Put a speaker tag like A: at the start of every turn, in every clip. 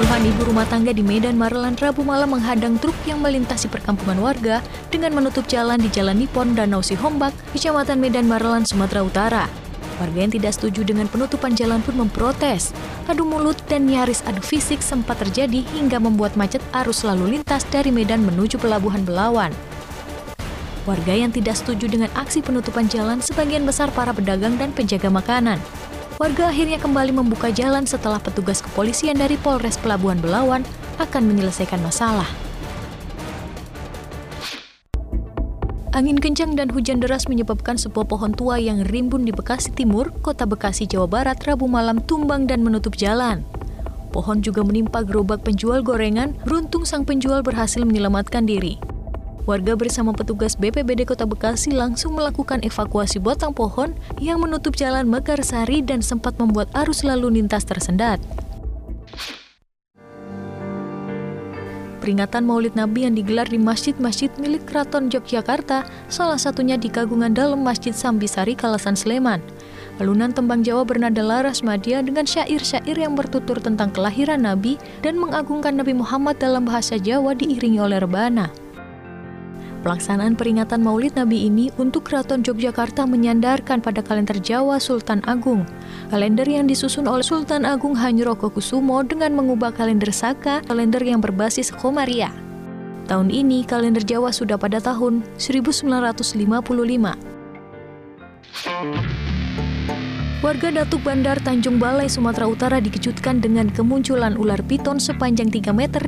A: Puluhan ibu rumah tangga di Medan Marelan Rabu malam menghadang truk yang melintasi perkampungan warga dengan menutup jalan di Jalan Nipon Danau Sihombak, Kecamatan Medan Marelan, Sumatera Utara. Warga yang tidak setuju dengan penutupan jalan pun memprotes. Adu mulut dan nyaris adu fisik sempat terjadi hingga membuat macet arus lalu lintas dari Medan menuju Pelabuhan Belawan. Warga yang tidak setuju dengan aksi penutupan jalan sebagian besar para pedagang dan penjaga makanan warga akhirnya kembali membuka jalan setelah petugas kepolisian dari Polres Pelabuhan Belawan akan menyelesaikan masalah. Angin kencang dan hujan deras menyebabkan sebuah pohon tua yang rimbun di Bekasi Timur, Kota Bekasi, Jawa Barat, Rabu malam tumbang dan menutup jalan. Pohon juga menimpa gerobak penjual gorengan, beruntung sang penjual berhasil menyelamatkan diri. Warga bersama petugas BPBD Kota Bekasi langsung melakukan evakuasi batang pohon yang menutup jalan Mekarsari dan sempat membuat arus lalu lintas tersendat. Peringatan Maulid Nabi yang digelar di masjid-masjid milik Keraton Yogyakarta, salah satunya di Kagungan Dalam Masjid Sambisari, Kalasan Sleman. Alunan tembang Jawa bernada laras madia dengan syair-syair yang bertutur tentang kelahiran Nabi dan mengagungkan Nabi Muhammad dalam bahasa Jawa diiringi oleh rebana. Pelaksanaan peringatan Maulid Nabi ini untuk Keraton Yogyakarta menyandarkan pada kalender Jawa Sultan Agung. Kalender yang disusun oleh Sultan Agung Hanyurokokusumo dengan mengubah kalender Saka, kalender yang berbasis Komaria. Tahun ini kalender Jawa sudah pada tahun 1955. Warga Datuk Bandar Tanjung Balai, Sumatera Utara dikejutkan dengan kemunculan ular piton sepanjang 3 meter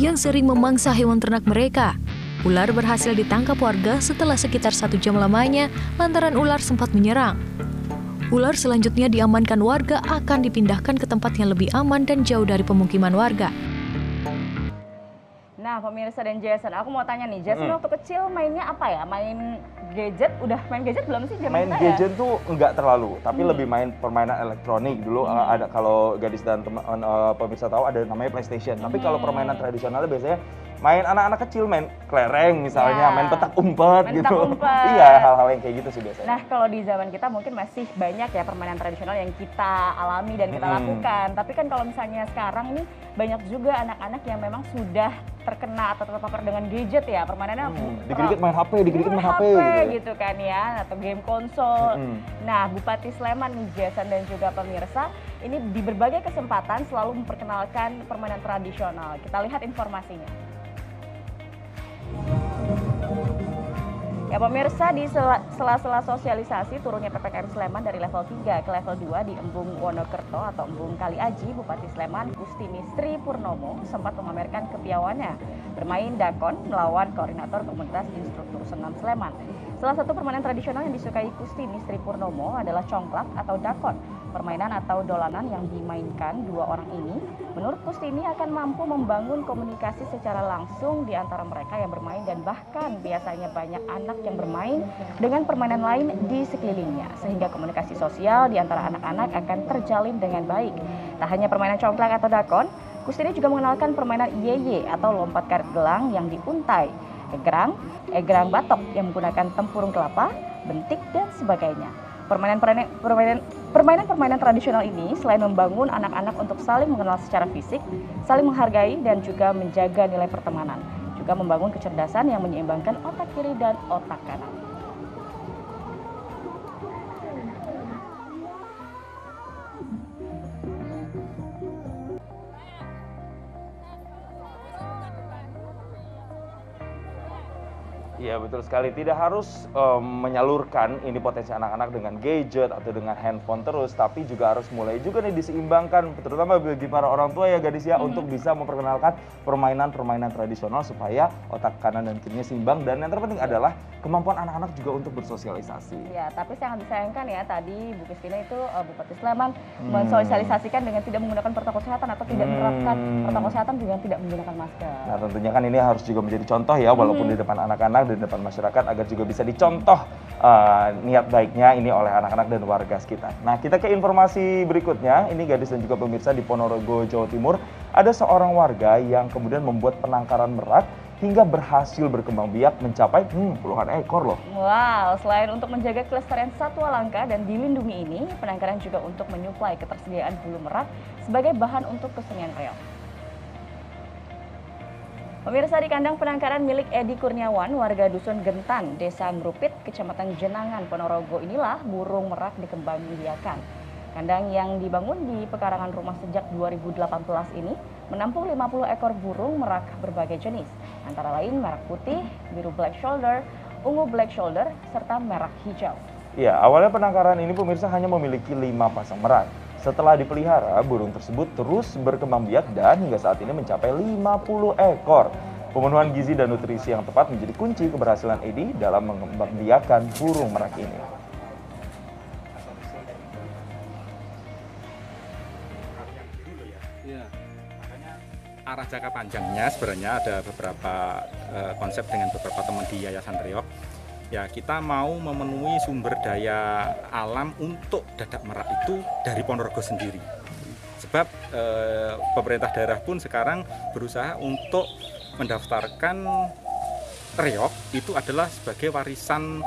A: yang sering memangsa hewan ternak mereka. Ular berhasil ditangkap warga setelah sekitar satu jam lamanya lantaran ular sempat menyerang. Ular selanjutnya diamankan warga akan dipindahkan ke tempat yang lebih aman dan jauh dari pemukiman warga.
B: Nah, pemirsa dan Jason, aku mau tanya nih, Jason hmm. waktu kecil mainnya apa ya? Main gadget? Udah main gadget belum sih
C: zaman Main
B: kita
C: gadget ya? tuh enggak terlalu, tapi hmm. lebih main permainan elektronik. Dulu hmm. ada kalau gadis dan teman uh, pemirsa tahu ada namanya PlayStation. Hmm. Tapi kalau permainan tradisionalnya biasanya main anak-anak kecil main kelereng misalnya, ya. main petak umpet main gitu. Umpet. iya, hal-hal yang kayak gitu sih biasanya.
B: Nah, kalau di zaman kita mungkin masih banyak ya permainan tradisional yang kita alami dan kita hmm. lakukan. Tapi kan kalau misalnya sekarang ini banyak juga anak-anak yang memang sudah terkena atau terpapar dengan gadget ya permainannya
C: hmm. dikit-dikit main HP, dikit-dikit main HP,
B: HP gitu, ya. gitu kan ya atau game konsol. Hmm. Nah, Bupati Sleman nih Jason dan juga pemirsa ini di berbagai kesempatan selalu memperkenalkan permainan tradisional. Kita lihat informasinya. Ya pemirsa, di sela-sela sosialisasi turunnya PPKM Sleman dari level 3 ke level 2 di Embung Wonokerto atau Embung Kali Aji, Bupati Sleman, Gustini Sri Purnomo sempat memamerkan kepiawannya bermain dakon melawan koordinator komunitas instruktur senam Sleman. Salah satu permainan tradisional yang disukai Gustini Sri Purnomo adalah congklak atau dakon. Permainan atau dolanan yang dimainkan dua orang ini, menurut Kustini akan mampu membangun komunikasi secara langsung di antara mereka yang bermain dan bahkan biasanya banyak anak yang bermain dengan permainan lain di sekelilingnya, sehingga komunikasi sosial di antara anak-anak akan terjalin dengan baik. Tak hanya permainan congklak atau dakon, Kustini juga mengenalkan permainan yeye atau lompat karet gelang yang diuntai, egrang, egrang batok yang menggunakan tempurung kelapa, bentik, dan sebagainya. Permainan-permainan permainan-permainan tradisional ini selain membangun anak-anak untuk saling mengenal secara fisik, saling menghargai dan juga menjaga nilai pertemanan, juga membangun kecerdasan yang menyeimbangkan otak kiri dan otak kanan.
C: Iya betul sekali. Tidak harus um, menyalurkan ini potensi anak-anak dengan gadget atau dengan handphone terus, tapi juga harus mulai juga nih diseimbangkan, terutama bagi para orang tua ya gadis ya, hmm. untuk bisa memperkenalkan permainan-permainan tradisional supaya otak kanan dan kirinya seimbang dan yang terpenting adalah kemampuan anak-anak juga untuk bersosialisasi.
B: Ya, tapi sangat disayangkan ya tadi Bu Kristina itu uh, Bupati Sleman hmm. mensosialisasikan dengan tidak menggunakan protokol kesehatan atau tidak hmm. menerapkan protokol kesehatan dengan tidak menggunakan masker.
C: Nah, tentunya kan ini harus juga menjadi contoh ya walaupun hmm. di depan anak-anak depan masyarakat agar juga bisa dicontoh uh, niat baiknya ini oleh anak-anak dan warga sekitar. Nah, kita ke informasi berikutnya. Ini gadis dan juga pemirsa di Ponorogo, Jawa Timur. Ada seorang warga yang kemudian membuat penangkaran merak hingga berhasil berkembang biak mencapai hmm, puluhan ekor loh.
B: Wow, selain untuk menjaga kelestarian satwa langka dan dilindungi ini, penangkaran juga untuk menyuplai ketersediaan bulu merak sebagai bahan untuk kesenian reok. Pemirsa di kandang penangkaran milik Edi Kurniawan, warga Dusun Gentan, Desa Ngrupit, Kecamatan Jenangan, Ponorogo inilah burung merak dikembangbiakan. Kandang yang dibangun di pekarangan rumah sejak 2018 ini menampung 50 ekor burung merak berbagai jenis, antara lain merak putih, biru black shoulder, ungu black shoulder, serta merak hijau.
C: Ya, awalnya penangkaran ini pemirsa hanya memiliki lima pasang merak. Setelah dipelihara, burung tersebut terus berkembang biak dan hingga saat ini mencapai 50 ekor. Pemenuhan gizi dan nutrisi yang tepat menjadi kunci keberhasilan Edi dalam mengembangbiakan burung merak ini.
D: Ya, arah jangka panjangnya sebenarnya ada beberapa uh, konsep dengan beberapa teman di Yayasan Riok ya kita mau memenuhi sumber daya alam untuk dadak merak itu dari Ponorogo sendiri. Sebab e, pemerintah daerah pun sekarang berusaha untuk mendaftarkan reok itu adalah sebagai warisan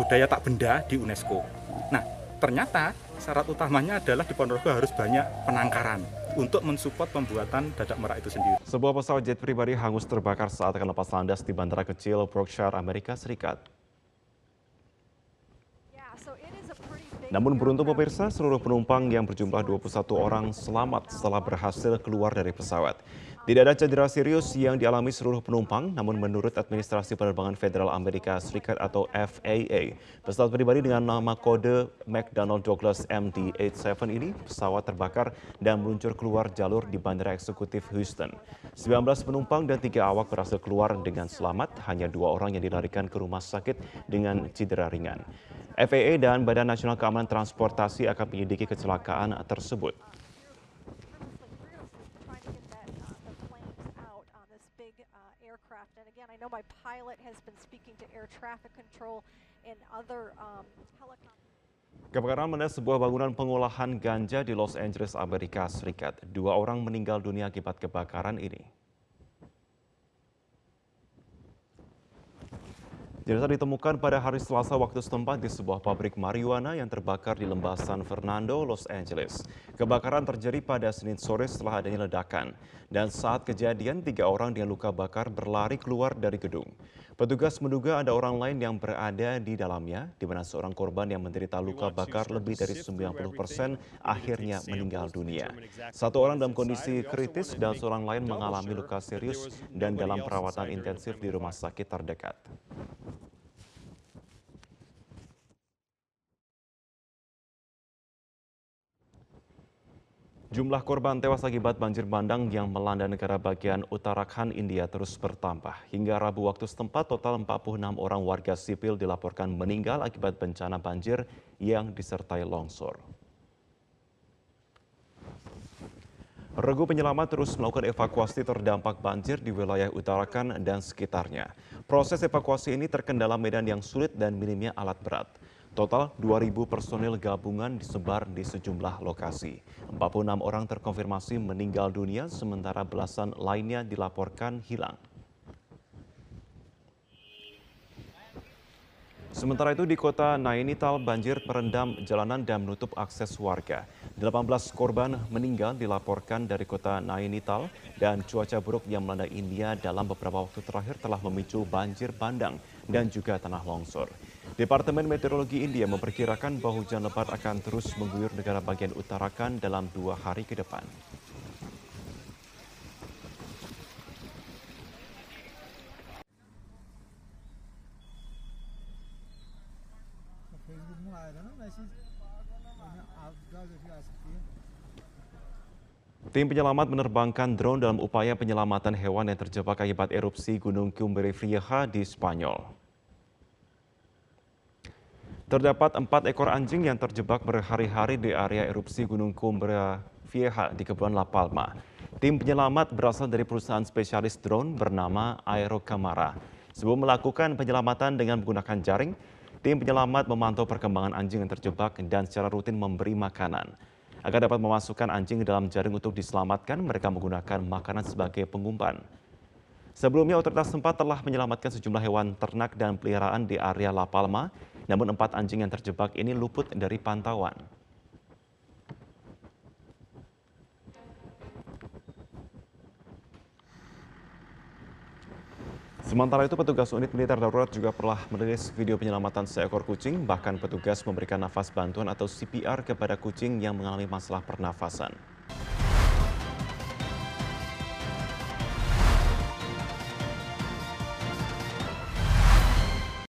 D: budaya tak benda di UNESCO. Nah, ternyata syarat utamanya adalah di Ponorogo harus banyak penangkaran untuk mensupport pembuatan dadak merak itu sendiri.
E: Sebuah pesawat jet pribadi hangus terbakar saat akan lepas landas di bandara kecil Berkshire, Amerika Serikat. Namun beruntung pemirsa, seluruh penumpang yang berjumlah 21 orang selamat setelah berhasil keluar dari pesawat. Tidak ada cedera serius yang dialami seluruh penumpang, namun menurut Administrasi Penerbangan Federal Amerika Serikat atau FAA, pesawat pribadi dengan nama kode McDonnell Douglas MD-87 ini pesawat terbakar dan meluncur keluar jalur di Bandara Eksekutif Houston. 19 penumpang dan tiga awak berhasil keluar dengan selamat, hanya dua orang yang dilarikan ke rumah sakit dengan cedera ringan. FAA dan Badan Nasional Keamanan Transportasi akan menyelidiki kecelakaan tersebut. Kebakaran menes sebuah bangunan pengolahan ganja di Los Angeles, Amerika Serikat. Dua orang meninggal dunia akibat kebakaran ini. Jenazah ditemukan pada hari Selasa waktu setempat di sebuah pabrik marijuana yang terbakar di lembah San Fernando, Los Angeles. Kebakaran terjadi pada Senin sore setelah adanya ledakan. Dan saat kejadian, tiga orang dengan luka bakar berlari keluar dari gedung. Petugas menduga ada orang lain yang berada di dalamnya, di mana seorang korban yang menderita luka bakar lebih dari 90 persen akhirnya meninggal dunia. Satu orang dalam kondisi kritis dan seorang lain mengalami luka serius dan dalam perawatan intensif di rumah sakit terdekat. Jumlah korban tewas akibat banjir bandang yang melanda negara bagian Uttarakhand, India terus bertambah. Hingga Rabu waktu setempat, total 46 orang warga sipil dilaporkan meninggal akibat bencana banjir yang disertai longsor. Regu penyelamat terus melakukan evakuasi terdampak banjir di wilayah Uttarakhand dan sekitarnya. Proses evakuasi ini terkendala medan yang sulit dan minimnya alat berat. Total 2.000 personil gabungan disebar di sejumlah lokasi. 46 orang terkonfirmasi meninggal dunia, sementara belasan lainnya dilaporkan hilang. Sementara itu di kota Nainital banjir merendam jalanan dan menutup akses warga. 18 korban meninggal dilaporkan dari kota Nainital dan cuaca buruk yang melanda India dalam beberapa waktu terakhir telah memicu banjir bandang dan juga tanah longsor. Departemen Meteorologi India memperkirakan bahwa hujan lebat akan terus mengguyur negara bagian utarakan dalam dua hari ke depan. Tim penyelamat menerbangkan drone dalam upaya penyelamatan hewan yang terjebak akibat erupsi Gunung Cumbre Vieja di Spanyol. Terdapat empat ekor anjing yang terjebak berhari-hari di area erupsi Gunung Cumbria Vieja di Kepulauan La Palma. Tim penyelamat berasal dari perusahaan spesialis drone bernama Aero Camara. Sebelum melakukan penyelamatan dengan menggunakan jaring, tim penyelamat memantau perkembangan anjing yang terjebak dan secara rutin memberi makanan. Agar dapat memasukkan anjing ke dalam jaring untuk diselamatkan, mereka menggunakan makanan sebagai pengumpan. Sebelumnya, otoritas sempat telah menyelamatkan sejumlah hewan ternak dan peliharaan di area La Palma namun empat anjing yang terjebak ini luput dari pantauan. Sementara itu petugas unit militer darurat juga telah merilis video penyelamatan seekor kucing, bahkan petugas memberikan nafas bantuan atau CPR kepada kucing yang mengalami masalah pernafasan.